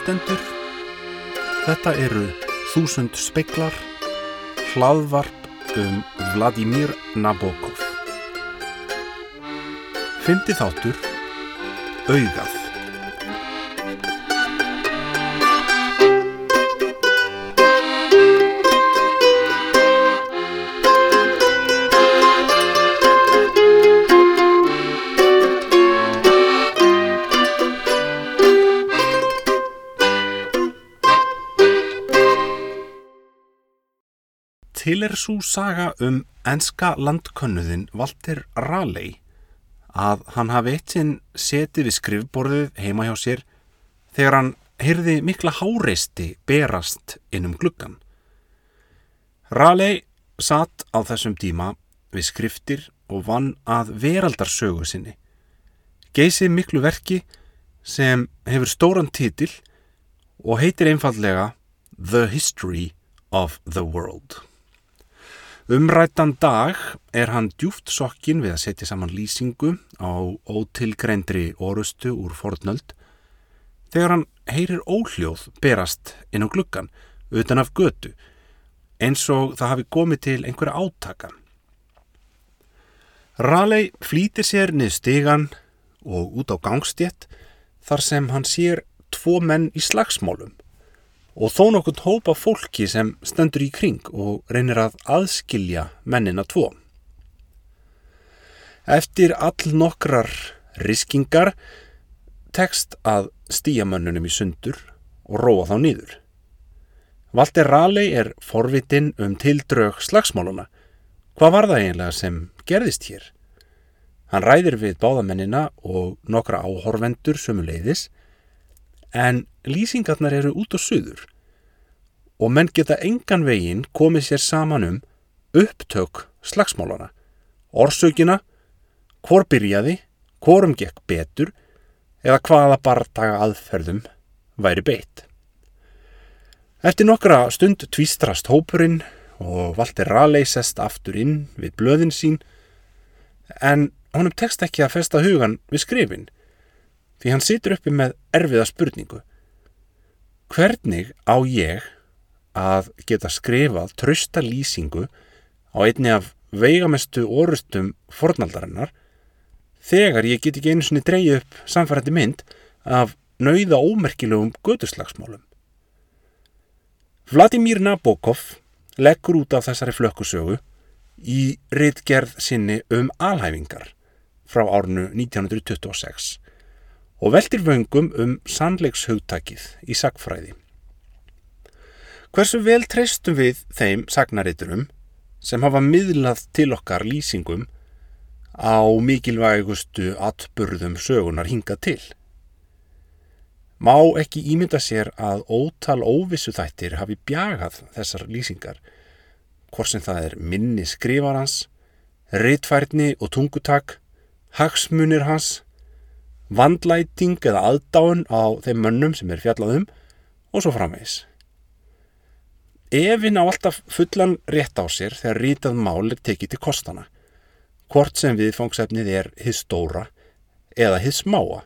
Hlustendur, þetta eru þúsund speklar, hlaðvarp um Vladimir Nabokov. Fyndi þáttur, augað. Til er svo saga um enska landkönnuðin Walter Raleigh að hann hafi eitt sinn setið við skrifborðið heima hjá sér þegar hann heyrði mikla háreisti berast inn um gluggan. Raleigh satt á þessum tíma við skriftir og vann að veraldarsögu sinni. Geysið miklu verki sem hefur stóran titil og heitir einfallega The History of the World. Umrættan dag er hann djúft sokkin við að setja saman lýsingu á ótilgreindri orustu úr fornöld þegar hann heyrir óhljóð berast inn á gluggan utan af götu eins og það hafi komið til einhverja átaka. Raleigh flýtir sér niður stigan og út á gangstjett þar sem hann sér tvo menn í slagsmálum og þó nokkund hópa fólki sem stendur í kring og reynir að aðskilja mennina tvo. Eftir all nokkrar riskingar tekst að stýja mönnunum í sundur og róa þá nýður. Valter Raleigh er forvitinn um tildrög slagsmáluna. Hvað var það eiginlega sem gerðist hér? Hann ræðir við báðamennina og nokkra áhorvendur sömuleiðis en lýsingarnar eru út og suður og menn geta engan veginn komið sér saman um upptök slagsmálana, orsökina, hvor byrjaði, hvorum gekk betur eða hvaða bardaga aðferðum væri beitt. Eftir nokkra stund tvístrast hópurinn og Valter Raleigh sest aftur inn við blöðin sín en honum tekst ekki að festa hugan við skrifin því hann situr uppi með erfiða spurningu. Hvernig á ég að geta skrifað trösta lýsingu á einni af veigamestu orustum fornaldarinnar þegar ég get ekki einu sinni dreyið upp samfærandi mynd af nauða ómerkilegum göduslagsmálum. Vladimir Nabokov leggur út af þessari flökkusögu í rittgerð sinni um alhæfingar frá árnu 1926 og veldir vöngum um sannleikshugtakið í sagfræði. Hversu vel treystum við þeim sagnariturum sem hafa miðlað til okkar lýsingum á mikilvægustu atburðum sögunar hinga til? Má ekki ímynda sér að ótal óvissu þættir hafi bjagað þessar lýsingar, hvort sem það er minni skrifarans, rittfærni og tungutak, hagsmunir hans, vandlæting eða aðdáun á þeim mönnum sem er fjallaðum og svo framvegs. Efin á alltaf fullan rétt á sér þegar rítað mál er tekið til kostana, hvort sem viðfangsefnið er hins stóra eða hins smáa.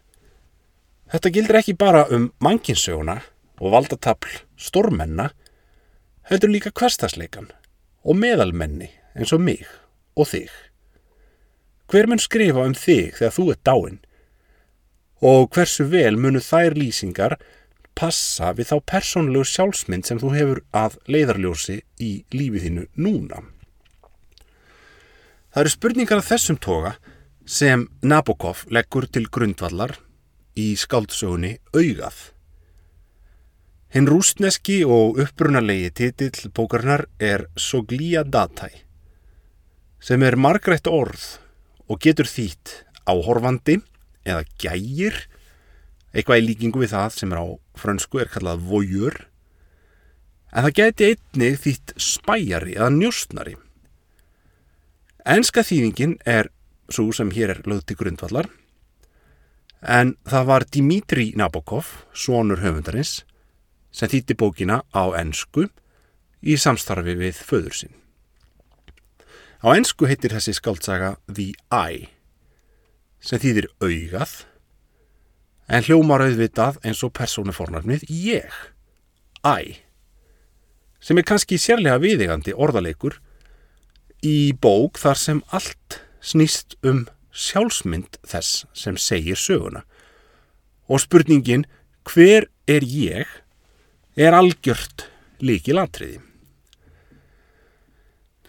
Þetta gildir ekki bara um mankinsöguna og valdatapl stórmenna, heldur líka hverstasleikan og meðalmenni eins og mig og þig. Hver mun skrifa um þig þegar þú ert dáinn? Og hversu vel munu þær lýsingar passa við þá persónlegu sjálfsmynd sem þú hefur að leiðarljósi í lífið þínu núna? Það eru spurningar af þessum toga sem Nabokov leggur til grundvallar í skáldsögunni Augað. Hinn rústneski og upprunalegi titill bókarnar er Soglia Datai sem er margrætt orð og getur þýtt áhorfandi eða gægir eitthvað í líkingu við það sem er á frönsku er kallað voyeur. En það geti einnig þýtt spæjari eða njóstnari Enska þýðingin er svo sem hér er lögð til grundvallar. En það var Dimitri Nabokov, sonur höfundarins sem þýtti bókina á ensku í samstarfi við föður sinn. Á ensku heitir þessi skáldsaga The Eye sem þýðir augað en hljómar auðvitað eins og persónufornarnið ég, I, sem er kannski sérlega viðigandi orðaleikur í bók þar sem allt snýst um sjálfsmynd þess sem segir söguna. Og spurningin hver er ég er algjört líki landriði.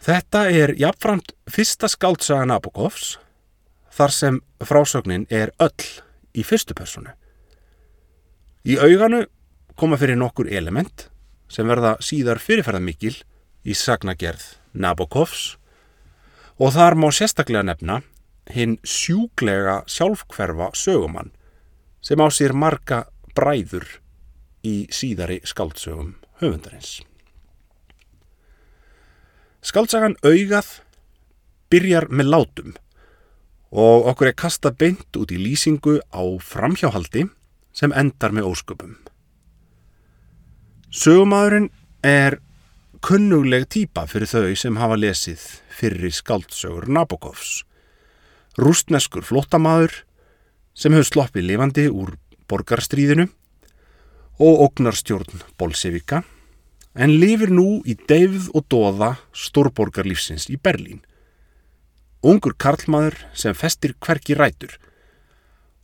Þetta er jafnframt fyrsta skáltsaga Nabokovs þar sem frásögnin er öll í fyrstu personu. Í auganu koma fyrir nokkur element sem verða síðar fyrirferðamikil í sagnagerð Nabokovs og þar má sérstaklega nefna hinn sjúglega sjálfkverfa sögumann sem á sér marga bræður í síðari skáldsögum höfundarins. Skáltsagan augað byrjar með látum og okkur er kasta beint út í lýsingu á framhjáhaldi sem endar með ósköpum. Sögumadurinn er kunnugleg týpa fyrir þau sem hafa lesið fyrir skáldsögur Nabokovs. Rústneskur flottamaður sem hefur sloppið lifandi úr borgarstríðinu og ógnarstjórn Bolsevika en lifir nú í deyfð og doða stórborgarlífsins í Berlín. Ungur karlmaður sem festir hverki rætur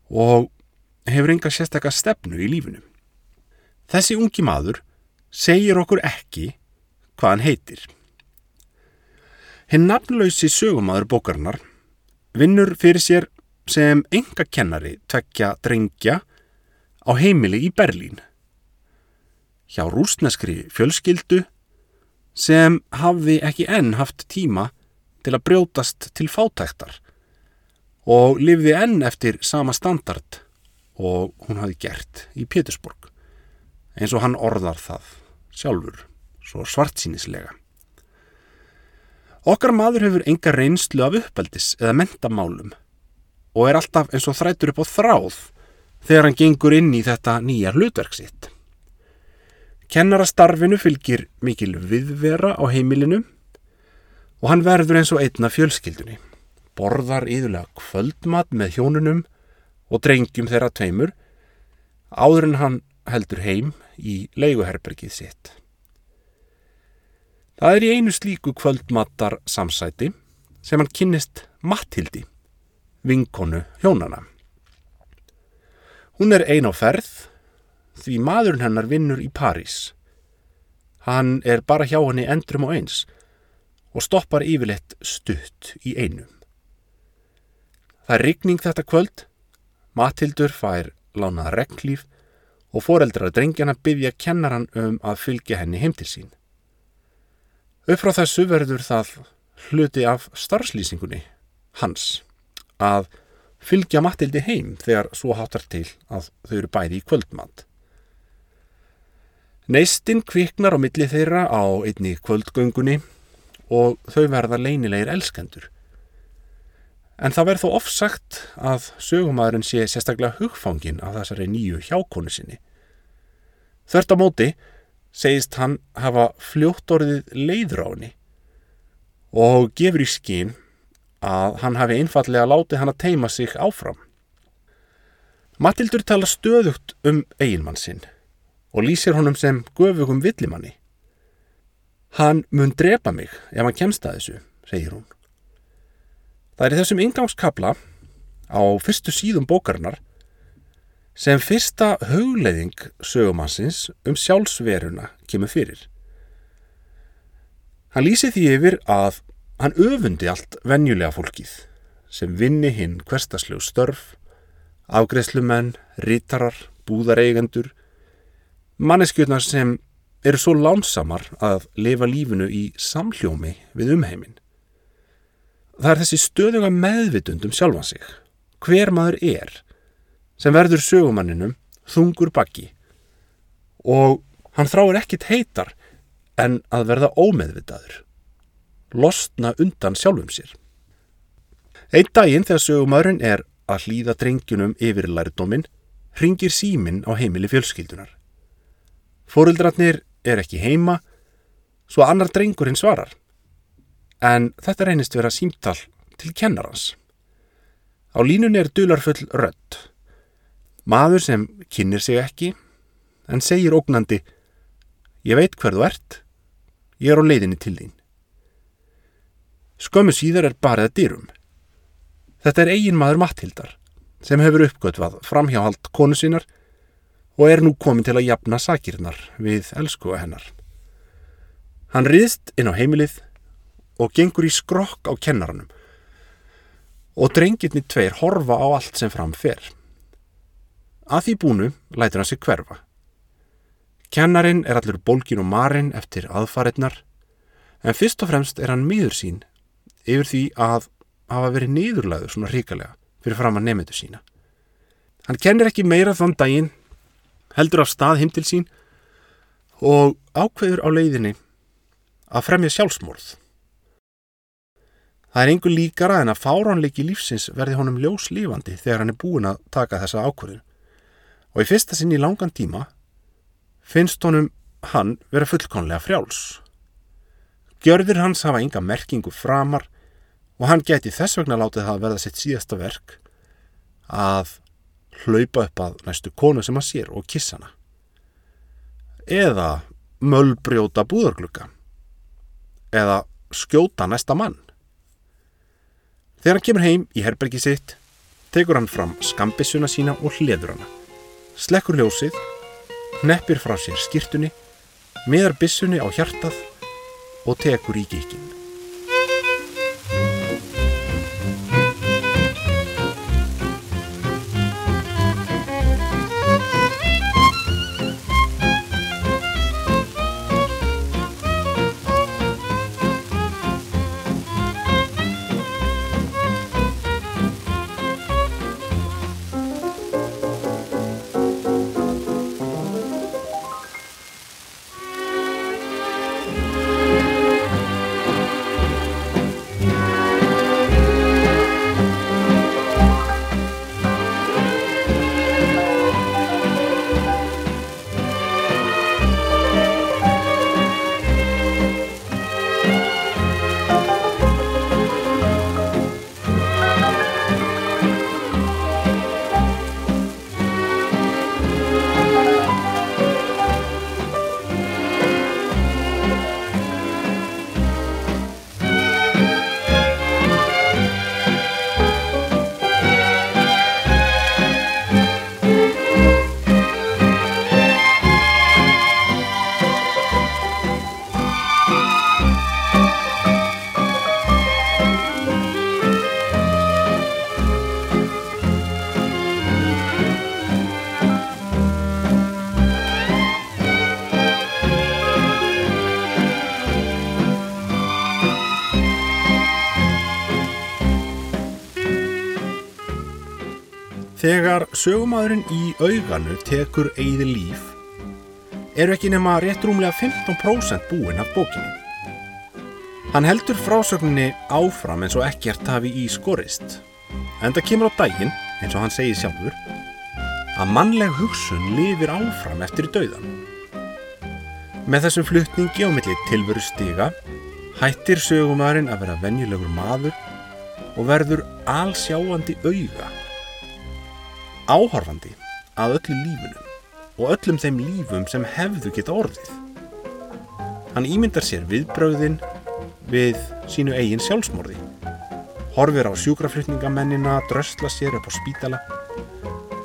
og hefur enga sérstakka stefnu í lífinu. Þessi ungi maður segir okkur ekki hvað hann heitir. Hinn nafnlausi sögumadur bókarinnar vinnur fyrir sér sem enga kennari tvekja drengja á heimili í Berlín. Hjá rúsneskri fjölskyldu sem hafði ekki enn haft tíma til að brjótast til fátæktar og lifði enn eftir sama standard og hún hafi gert í Pétursborg eins og hann orðar það sjálfur svo svartsýnislega. Okkar maður hefur enga reynslu af uppeldis eða mentamálum og er alltaf eins og þrætur upp á þráð þegar hann gengur inn í þetta nýja hlutverk sitt. Kennarastarfinu fylgir mikil viðvera á heimilinu og hann verður eins og einna fjölskyldunni. Borðar íðulega kvöldmat með hjónunum og drengjum þeirra tveimur áður en hann heldur heim í leiguherbergið sitt. Það er í einu slíku kvöldmatar samsæti sem hann kynnist Mattildi, vinkonu hjónana. Hún er ein á ferð því maðurinn hennar vinnur í París. Hann er bara hjá henni endrum og eins og stoppar yfirleitt stutt í einum. Það er rigning þetta kvöld, Mattildur fær lánað regnlíf og foreldrar drengjana byggja kennaran um að fylgja henni heim til sín. Upp frá þessu verður það hluti af starfslýsingunni hans að fylgja Matildi heim þegar svo hátar til að þau eru bæði í kvöldmatt. Neistinn kviknar á milli þeirra á einni kvöldgöngunni og þau verða leynilegir elskendur. En það verð þó ofsagt að sögumæðurinn sé sérstaklega hugfangin af þessari nýju hjákonu sinni. Þvert á móti segist hann hafa fljótt orðið henni og gefur í skín að hann hafi einfallega látið hann að teima sig áfram. Matildur tala stöðugt um eiginmann sinn og lýsir honum sem göfugum villimanni. Hann mun drepa mig ef hann kemst að þessu, segir hún. Það er í þessum ingangskabla á fyrstu síðum bókarinnar sem fyrsta hugleiðing sögumansins um sjálfsveruna kemur fyrir. Hann lýsi því yfir að hann öfundi allt venjulega fólkið sem vinni hinn hverstaslegu störf, afgreðslumenn, rítarar, búðareigendur, manneskjötnar sem eru svo lánsamar að lifa lífinu í samljómi við umheimin. Það er þessi stöðuga meðvitundum sjálfan sig, hver maður er, sem verður sögumanninum þungur bakki og hann þráir ekkit heitar en að verða ómeðvitaður, losna undan sjálfum sér. Einn daginn þegar sögumadurinn er að hlýða drengjunum yfir lærdóminn, ringir síminn á heimili fjölskyldunar. Fórildratnir er ekki heima, svo annar drengurinn svarar. En þetta reynist vera símtall til kennarans. Á línunni er dularfull rött Maður sem kynir sig ekki en segir ógnandi Ég veit hver þú ert, ég er á leiðinni til þín. Skömmu síðar er barið að dyrum. Þetta er eigin maður Matthildar sem hefur uppgötvað framhjáhald konu sínar og er nú komin til að jafna sakirnar við elskuða hennar. Hann riðst inn á heimilið og gengur í skrokk á kennaranum og drengirni tveir horfa á allt sem fram fer. Að því búnu lætur hann sig hverfa. Kennarin er allur bólkin og marinn eftir aðfarinnar en fyrst og fremst er hann miður sín yfir því að hafa verið niðurlæður svona ríkalega fyrir fram að nefndu sína. Hann kennir ekki meira þann daginn, heldur af stað heim til sín og ákveður á leiðinni að fremja sjálfsmorð. Það er einhver líkara en að fáránleiki lífsins verði honum ljóslífandi þegar hann er búin að taka þessa ákvörðu. Og í fyrsta sinn í langan tíma finnst honum hann vera fullkonlega frjáls. Gjörðir hans hafa enga merkingu framar og hann geti þess vegna látið það að verða sitt síðasta verk að hlaupa upp að næstu konu sem hann sér og kissa hana. Eða möllbrjóta búðarglugga. Eða skjóta næsta mann. Þegar hann kemur heim í herbergi sitt, tekur hann fram skambissuna sína og hliður hana. Slekkur ljósið, hneppir frá sér skýrtunni, miðar bissunni á hjartað og tekur í gíkinn. Þegar sögumadurinn í auganu tekur eigði líf eru ekki nema rétt rúmlega 15% búinn af bókinni. Hann heldur frásögninni áfram eins og ekkert hafi í skorist. En það kemur á daginn, eins og hann segir sjálfur, að mannleg hugsun lifir áfram eftir dauðan. Með þessum flutningi á milli tilveru stiga hættir sögumadurinn að vera venjulegur maður og verður allsjáandi auga áhorfandi að öllu lífunum og öllum þeim lífum sem hefðu geta orðið. Hann ímyndar sér viðbröðin við sínu eigin sjálfsmorði, horfir á sjúkraflutningamennina, drösla sér upp á spítala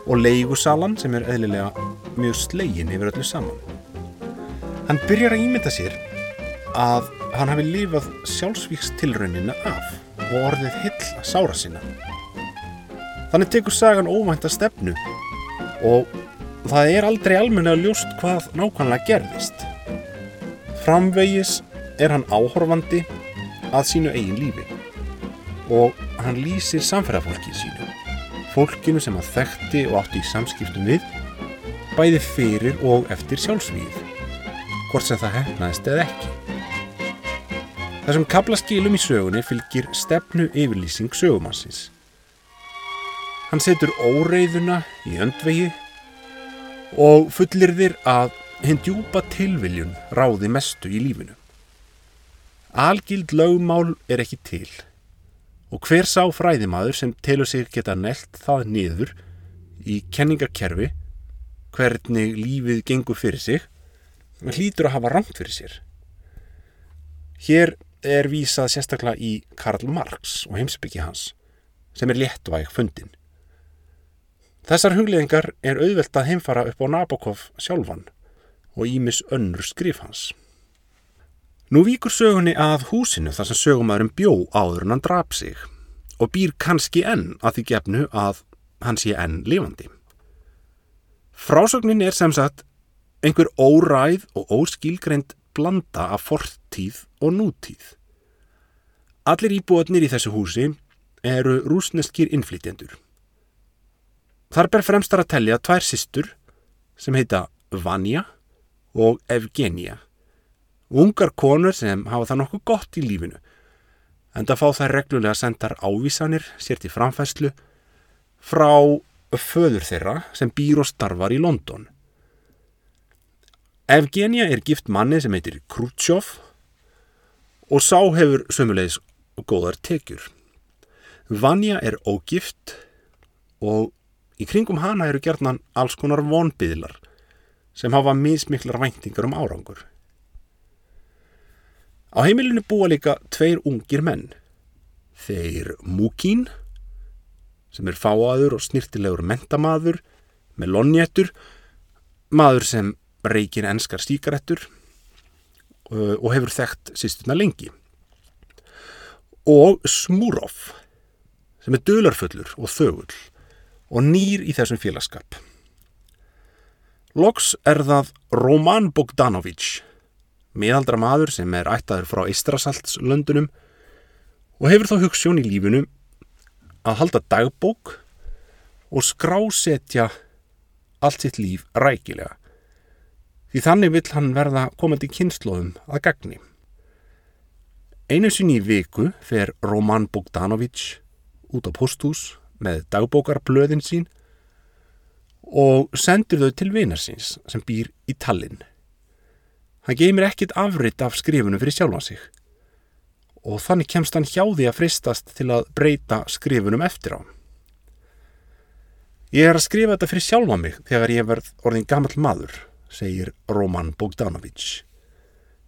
og leigusalan sem er eðlilega mjög slegin yfir öllu saman. Hann byrjar að ímynda sér að hann hafi lifað sjálfsvíkstilraunina af og orðið hill að sára sinna. Þannig tekur sagan óvænta stefnu og það er aldrei almenna ljóst hvað nákvæmlega gerðist. Framvegis er hann áhorfandi að sínu eigin lífi og hann lýsir samferðarfólkið sínu, fólkinu sem hann þekkti og átti í samskiptum við, bæði fyrir og eftir sjálfsvíð, hvort sem það hefnaðist eða ekki. Þessum kablaskilum í sögunni fylgir stefnu yfirlýsing sögumansins. Hann setur óreiðuna í öndvegi og fullir þér að hinn djúpa tilviljun ráði mestu í lífinu. Algild lögmál er ekki til og hver sá fræðimaður sem telur sig geta nelt það niður í kenningakerfi hvernig lífið gengur fyrir sig hlýtur að hafa rangt fyrir sér. Hér er vísað sérstaklega í Karl Marx og heimsbyggi hans sem er léttvæg fundin. Þessar hugleðingar er auðvelt að heimfara upp á Nabokov sjálfan og ímis önnur skrif hans. Nú víkur sögunni að húsinu þar sem sögumæðurum bjó áður en hann drap sig og býr kannski enn að því gefnu að hann sé enn lifandi. Frásögnin er sem sagt einhver óræð og óskilgreind blanda af fortíð og nútíð. Allir íbúðnir í þessu húsi eru rúsneskir innflytjendur. Þar ber fremstar að tellja tvær sistur sem heita Vanja og Evgenia. Ungar konur sem hafa það nokkuð gott í lífinu en það fá þær reglulega sendar ávísanir sér til framfæslu frá föður þeirra sem býr og starfar í London. Evgenia er gift manni sem heitir Krútsjóf og sá hefur sömulegis góðar tekjur. Vanja er ógift og í kringum hana eru gerðnan alls konar vonbyðlar sem hafa mismiklar væntingar um árangur. Á heimilinu búa líka tveir ungir menn. Þeir Múkín, sem er fáaður og snirtilegur mentamaður, með lonjættur, maður sem reykir enskar stíkarettur uh, og hefur þekkt sýstuna lengi. Og Smúrof, sem er dölarfullur og þögull og nýr í þessum félagskap. Loks er það Roman Bogdanovic, miðaldra maður sem er ættaður frá Eistrasaltslöndunum og hefur þá hugssjón í lífinu að halda dagbók og skrásetja allt sitt líf rækilega. Því þannig vill hann verða komandi kynnslóðum að gagni. Einu sinni í viku fer Roman Bogdanovic út á posthús með dagbókarblöðin sín og sendur þau til vinarsins sem býr í Tallinn. Hann geymir ekkit afritt af skrifunum fyrir sjálfan sig og þannig kemst hann hjá því að fristast til að breyta skrifunum eftir á. Ég er að skrifa þetta fyrir sjálfa mig þegar ég verð orðin gammal maður, segir Roman Bogdanovic.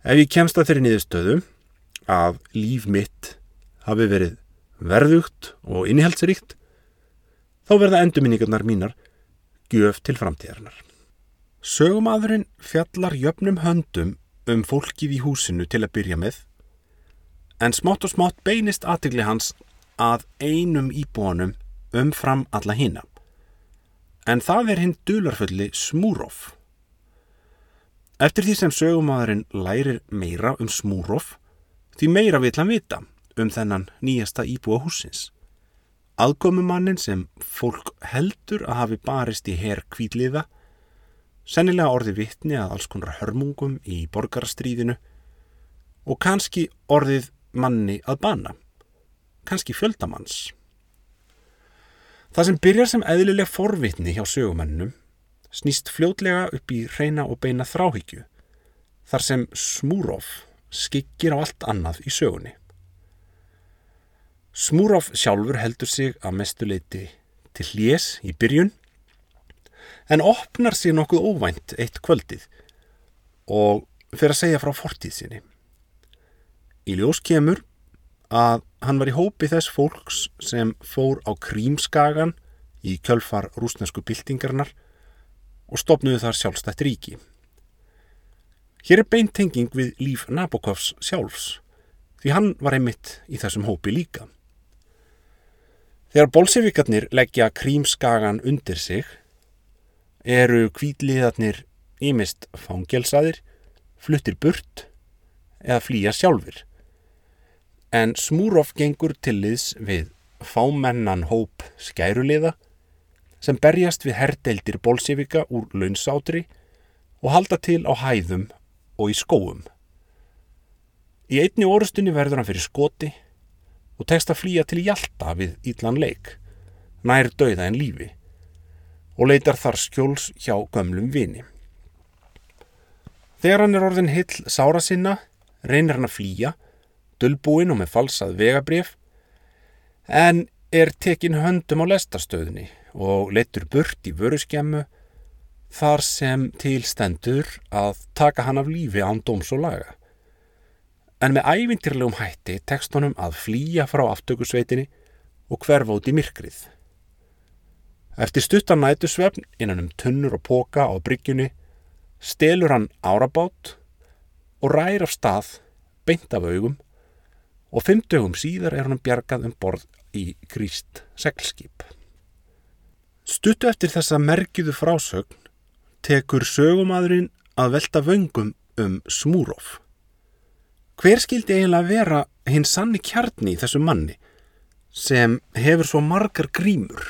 Ef ég kemst að þeirri niðurstöðu að líf mitt hafi verið verðugt og innihaldsríkt, þá verða endurminningarnar mínar gjöf til framtíðarinnar. Sögumadurinn fjallar jöfnum höndum um fólkið í húsinu til að byrja með, en smátt og smátt beinist aðtigli hans að einum íbúanum umfram alla hina. En það er hinn dularfulli Smúrof. Eftir því sem sögumadurinn lærir meira um Smúrof, því meira vill hann vita um þennan nýjasta íbúa húsins. Aðkomumannin sem fólk heldur að hafi barist í herr kvítliða, sennilega orði vittni að alls konar hörmungum í borgarastríðinu og kannski orðið manni að bana, kannski fjöldamanns. Það sem byrjar sem eðlileg forvitni hjá sögumennum snýst fljótlega upp í reyna og beina þráhyggju, þar sem Smúrof skikkir á allt annað í sögunni. Smúrof sjálfur heldur sig að mestuleiti til hlés í byrjun en opnar sig nokkuð óvænt eitt kvöldið og fyrir að segja frá fortíð sinni. Í ljós kemur að hann var í hópi þess fólks sem fór á Krímskagan í kjölfar rúsnesku byltingarnar og stopnuðu þar sjálfstætt ríki. Hér er beintenging við líf Nabokovs sjálfs því hann var einmitt í þessum hópi líka. Þegar bolsevikarnir leggja krímskagan undir sig eru kvítliðarnir ímist fangelsaðir, fluttir burt eða flýja sjálfur. En Smúrof gengur til liðs við fámennan hóp skæruliða sem berjast við herrdeildir bolsevika úr launsátri og halda til á hæðum og í skóum. Í einni orustunni verður hann fyrir skoti og tekst að flýja til Hjalta við Ídlan leik, nær döiða en lífi og leitar þar skjóls hjá gömlum vini. Þegar hann er orðin hill sára sinna, reynir hann að flýja, dölbúin og með falsað vegabrif, en er tekin höndum á lestastöðinni og leittur burt í vöruskemmu þar sem tilstendur að taka hann af lífi án dóms og laga. En með ævindirlegum hætti tekst honum að flýja frá aftökusveitinni og hverfa út í myrkrið. Eftir stuttan nætusvefn innan um tunnur og póka á bryggjunni stelur hann árabát og ræðir af stað beint af augum og fimm dögum síðar er hann bjargað um borð í gríst seglskip. Stuttu eftir þessa merkiðu frásögn tekur sögumadurinn að velta vöngum um Smúrof. Hver skildi eiginlega vera hinn sanni kjarni í þessu manni sem hefur svo margar grímur?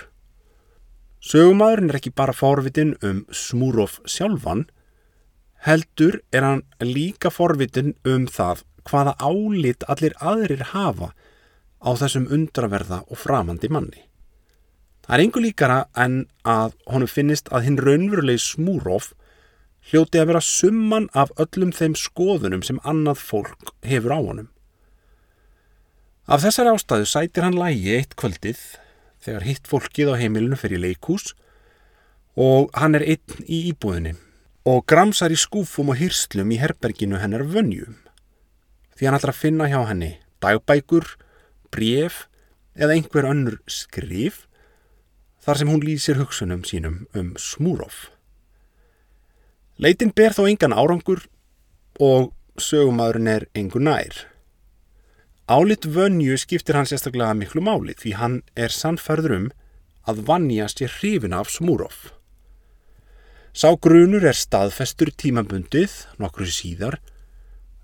Sögumadurinn er ekki bara forvitin um Smúrof sjálfan, heldur er hann líka forvitin um það hvaða álit allir aðrir hafa á þessum undraverða og framandi manni. Það er einhver líkara en að honum finnist að hinn raunverulegi smúróf hljóti að vera summan af öllum þeim skoðunum sem annað fólk hefur á honum. Af þessari ástæðu sætir hann lægi eitt kvöldið þegar hitt fólkið á heimilinu fyrir leikús og hann er einn í íbúðinni og gramsar í skúfum og hyrslum í herberginu hennar vönnjum því hann ætlar að finna hjá henni dagbækur, bref eða einhver önnur skrif þar sem hún lýsir hugsunum sínum um Smúrof. Leitin ber þó engan árangur og sögumadurinn er engu nær. Álit vönju skiptir hann sérstaklega miklu máli því hann er sannferður um að vannjast í hrifina af Smúrof. Sá grunur er staðfestur tímabundið nokkru síðar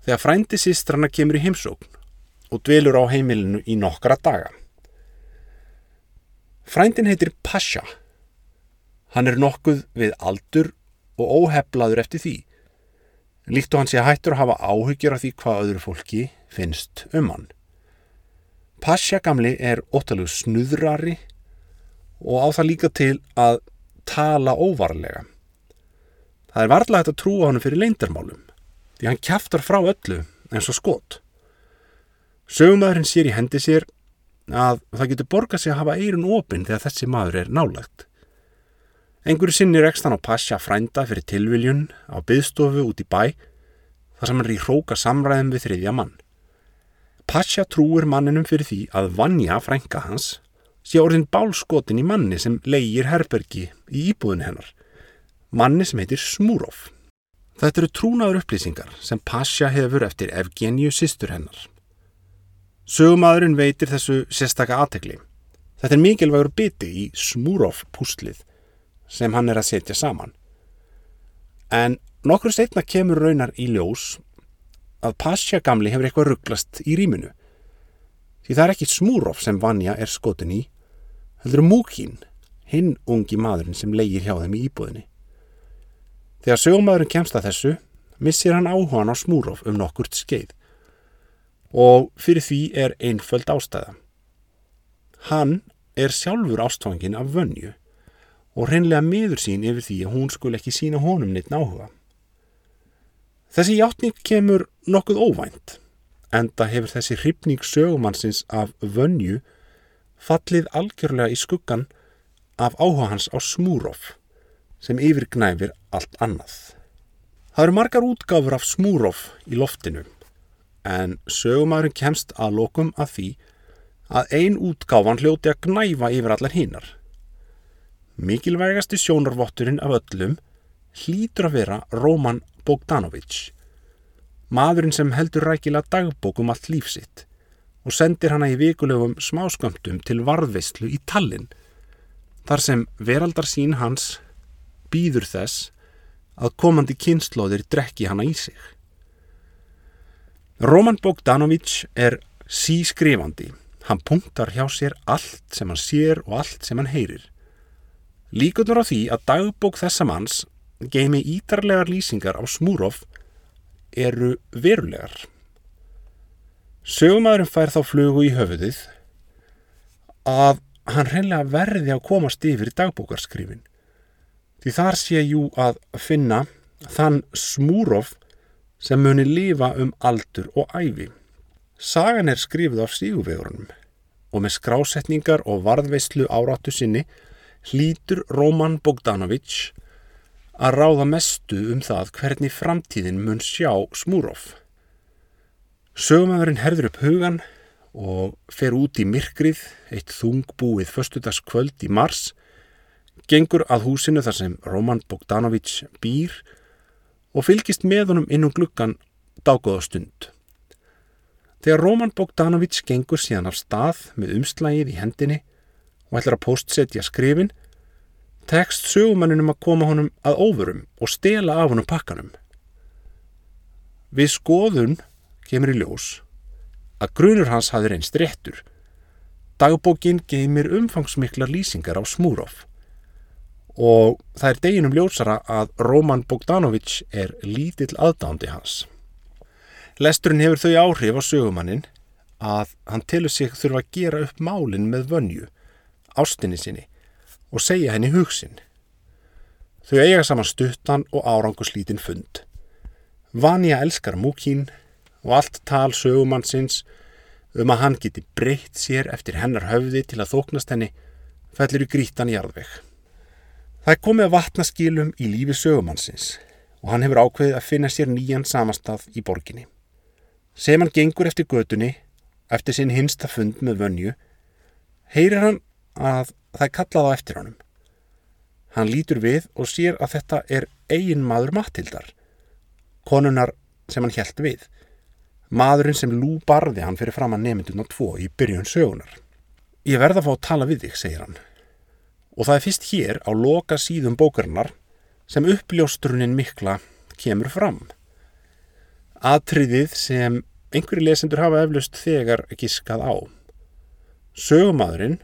þegar frændi sýstrana kemur í heimsókn og dvelur á heimilinu í nokkra daga. Frændin heitir Pasha. Hann er nokkuð við aldur og óheflaður eftir því. Líkt og hann sé hættur að hafa áhyggjur af því hvað öðru fólki finnst um hann. Pasha gamli er ótalegu snuðrari og á það líka til að tala óvarlega. Það er varlega hægt að trúa hann fyrir leindarmálum því hann kæftar frá öllu eins og skot. Sögumæðurinn sér í hendi sér að það getur borgað sig að hafa eirun opinn þegar þessi maður er nálagt. Engur sinni rekst hann á passja frænda fyrir tilviljun á byðstofu út í bæ þar sem hann er í hróka samræðum við þriðja mann. Passja trúir manninum fyrir því að vanja frænga hans sé orðin bálskotin í manni sem leigir herbergi í íbúðin hennar. Manni sem heitir Smúrof. Þetta eru trúnaður upplýsingar sem Pasha hefur eftir Evgenju sýstur hennar. Sögumadurinn veitir þessu sérstaka aðtegli. Þetta er mikilvægur biti í Smúrof-púslið sem hann er að setja saman. En nokkru setna kemur raunar í ljós að Pasha gamli hefur eitthvað rugglast í rýminu. Því það er ekki Smúrof sem Vanja er skotin í, heldur Múkin, hinn ungi maðurinn sem leigir hjá þeim í íbúðinni. Þegar sögumæðurinn kemst að þessu, missir hann áhugan á Smúrof um nokkurt skeið og fyrir því er einföld ástæða. Hann er sjálfur ástfangin af vönju og hreinlega miður sín yfir því að hún skul ekki sína honum neitt náhuga. Þessi hjáttning kemur nokkuð óvænt, enda hefur þessi hrifning sögumannsins af vönju fallið algjörlega í skuggan af áhuga hans á Smúrof sem yfirgnæfir allt annað. Það eru margar útgáfur af smúrof í loftinu en sögumæðurinn kemst að lokum að því að ein útgáfan hljóti að gnæfa yfir allar hinnar. Mikilvægasti sjónarvotturinn af öllum hlýtur að vera Roman Bogdanovic, maðurinn sem heldur rækilega dagbókum allt lífsitt og sendir hana í vikulegum smáskömmtum til varðveistlu í Tallinn, þar sem veraldar sín hans býður þess að komandi kynnslóðir drekki hana í sig. Roman Bogdanovic er sískrifandi. Hann punktar hjá sér allt sem hann sér og allt sem hann heyrir. Líkunar á því að dagbók þessa manns geimi ítarlegar lýsingar á Smúrof eru verulegar. Sögumæðurinn fær þá flugu í höfuðið að hann reynlega verði að komast yfir dagbókarskrifin. Því þar sé jú að finna þann smúrof sem muni lifa um aldur og æfi. Sagan er skrifið af síguvegurunum og með skrásetningar og varðveislu áráttu sinni hlýtur Roman Bogdanovic að ráða mestu um það hvernig framtíðin mun sjá Smúrof. Sögumæðurinn herður upp hugan og fer út í myrkrið eitt þungbúið föstudagskvöld í mars, gengur að húsinu þar sem Roman Bogdanovic býr og fylgist með honum inn um gluggan dágóða stund. Þegar Roman Bogdanovic gengur síðan af stað með umslægið í hendinni og ætlar að postsetja skrifin, tekst sögumannunum að koma honum að óvörum og stela af honum pakkanum. Við skoðun kemur í ljós að grunur hans hafi reynst réttur. Dagbókin geymir umfangsmiklar lýsingar á Smúrof og það er deginum ljósara að Roman Bogdanovic er lítill aðdándi hans. Lesturinn hefur þau áhrif á sögumannin að hann telur sig þurfa að gera upp málinn með vönju, ástinni sinni og segja henni hugsin. Þau eiga saman stuttan og áranguslítinn fund. Vanja elskar múkín og allt tal sögumannsins um að hann geti breytt sér eftir hennar höfði til að þóknast henni fellur í grítan jarðveg. Það er komið að vatna skilum í lífi sögumannsins og hann hefur ákveðið að finna sér nýjan samastað í borginni. Sem hann gengur eftir gödunni, eftir sinn hinsta fund með vönju, heyrir hann að það er kallað á eftir honum. Hann lítur við og sér að þetta er eigin maður Matildar, konunar sem hann helt við. Maðurinn sem lú barði hann fyrir fram að nefndun á tvo í byrjun sögunar. Ég verða að fá að tala við þig, segir hann. Og það er fyrst hér á loka síðum bókarinnar sem uppljóstrunin mikla kemur fram. Atriðið sem einhverju lesendur hafa eflust þegar giskað á. Sögumadurinn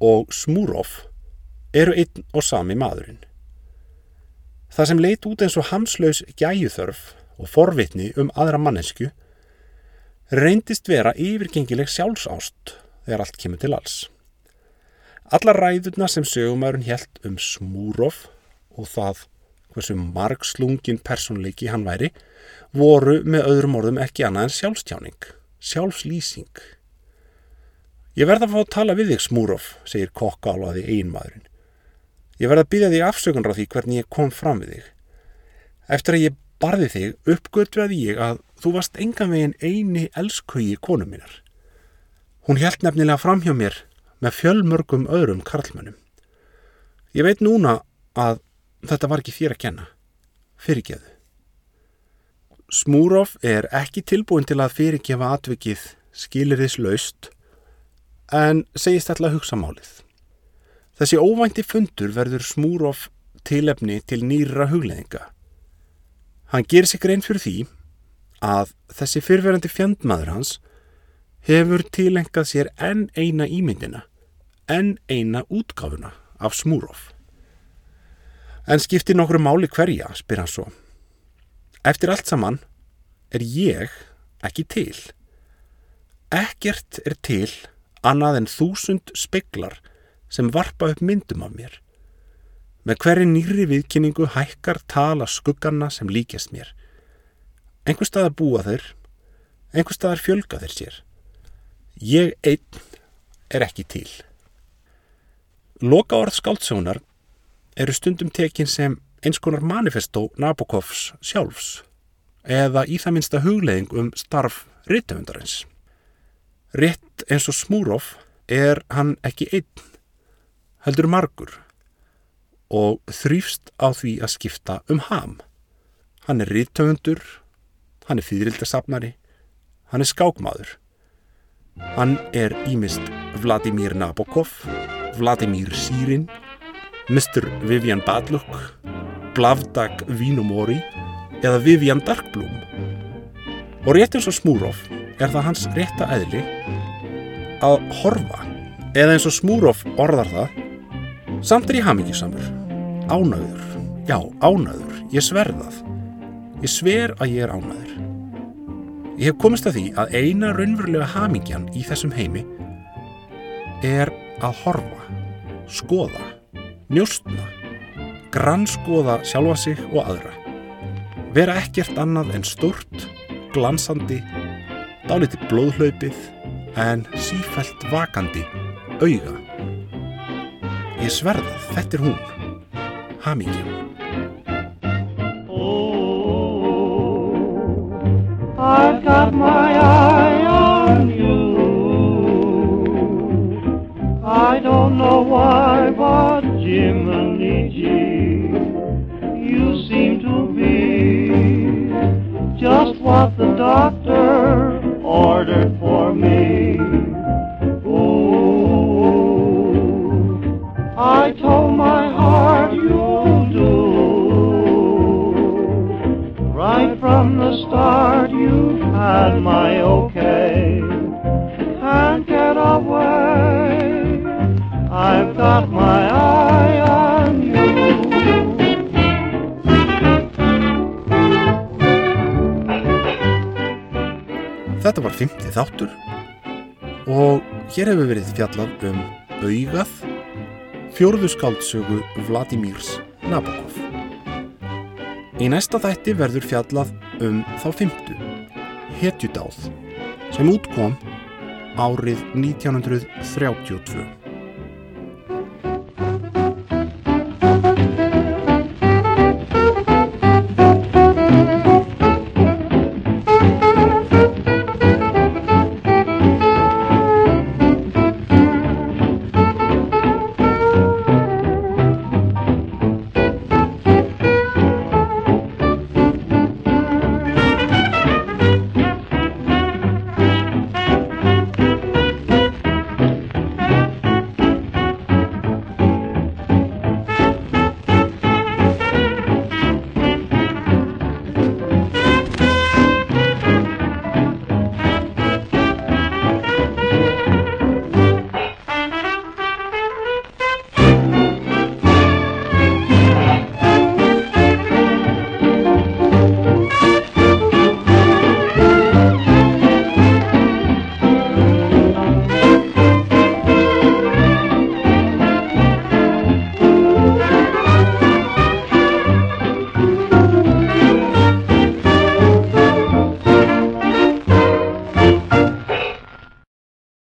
og Smúrof eru einn og sami maðurinn. Það sem leit út eins og hamslaus gæjuþörf og forvitni um aðra mannesku reyndist vera yfirgengileg sjálfsást þegar allt kemur til alls. Alla ræðurna sem sögumæðurinn helt um Smúrof og það hversu margslungin personleiki hann væri voru með öðrum orðum ekki annað en sjálfstjáning, sjálfslýsing. Ég verða að fá að tala við þig, Smúrof, segir kokkálaði einmaðurinn. Ég verða að byggja þig afsökunar á því hvernig ég kom fram við þig. Eftir að ég barði þig, uppgötvaði ég að þú varst engan veginn eini elskhauji konu mínar. Hún held nefnilega fram hjá mér með fjölmörgum öðrum karlmönnum. Ég veit núna að þetta var ekki þér að kenna. Fyrirgeðu. Smúrof er ekki tilbúin til að fyrirgefa atvikið skilir þess laust en segist alltaf hugsa málið. Þessi óvænti fundur verður Smúrof tilefni til nýra hugleðinga. Hann ger sig grein fyrir því að þessi fyrverandi fjandmaður hans hefur tilengað sér enn eina ímyndina, enn eina útgáfuna af Smúrof. En skiptir nokkru máli hverja, spyr hann svo. Eftir allt saman er ég ekki til. Ekkert er til annað en þúsund speklar sem varpa upp myndum af mér. Með hverju nýri viðkynningu hækkar tala skugganna sem líkjast mér. Engur staðar búa þeir, engur staðar fjölga þeir sér. Ég einn er ekki til. Loka orð skáldsögunar eru stundum tekin sem eins konar manifestó Nabokovs sjálfs eða í það minsta hugleðing um starf rittöfundarins. Rétt eins og Smúrof er hann ekki einn, heldur margur og þrýfst á því að skipta um ham. Hann er rítöfundur, hann er fýðrildasafnari, hann er skákmaður. Hann er ímist Vladimir Nabokov, Vladimir Sírin, Mr. Vivian Badluk, Blavdag Vínomori eða Vivian Darkblum. Og rétt eins og Smúrof er það hans rétta eðli að horfa? Eða eins og Smúrof orðar það samt er ég hamingisamur ánæður, já ánæður ég sverðað ég sver að ég er ánæður ég hef komist að því að eina raunverulega hamingjan í þessum heimi er að horfa skoða, njóstna grannskoða sjálfa sig og aðra. Vera ekkert annað en stort glansandi dálítið blóðhlaupið en sífælt vakandi auga. Ég sverða, þetta er hún. Oh, I've got my eye on you. I don't know why, but Jiminy G, you seem to be just what the doctor ordered for me. Oh, I told my heart you'll do. Right from the start, you've had my okay. Þetta var 50 þáttur og hér hefur verið fjallað um augað fjórðu skáldsögu Vladimirs Nabokov. Í næsta þætti verður fjallað um þá fymtu, Hetjudáð, sem útkom árið 1932.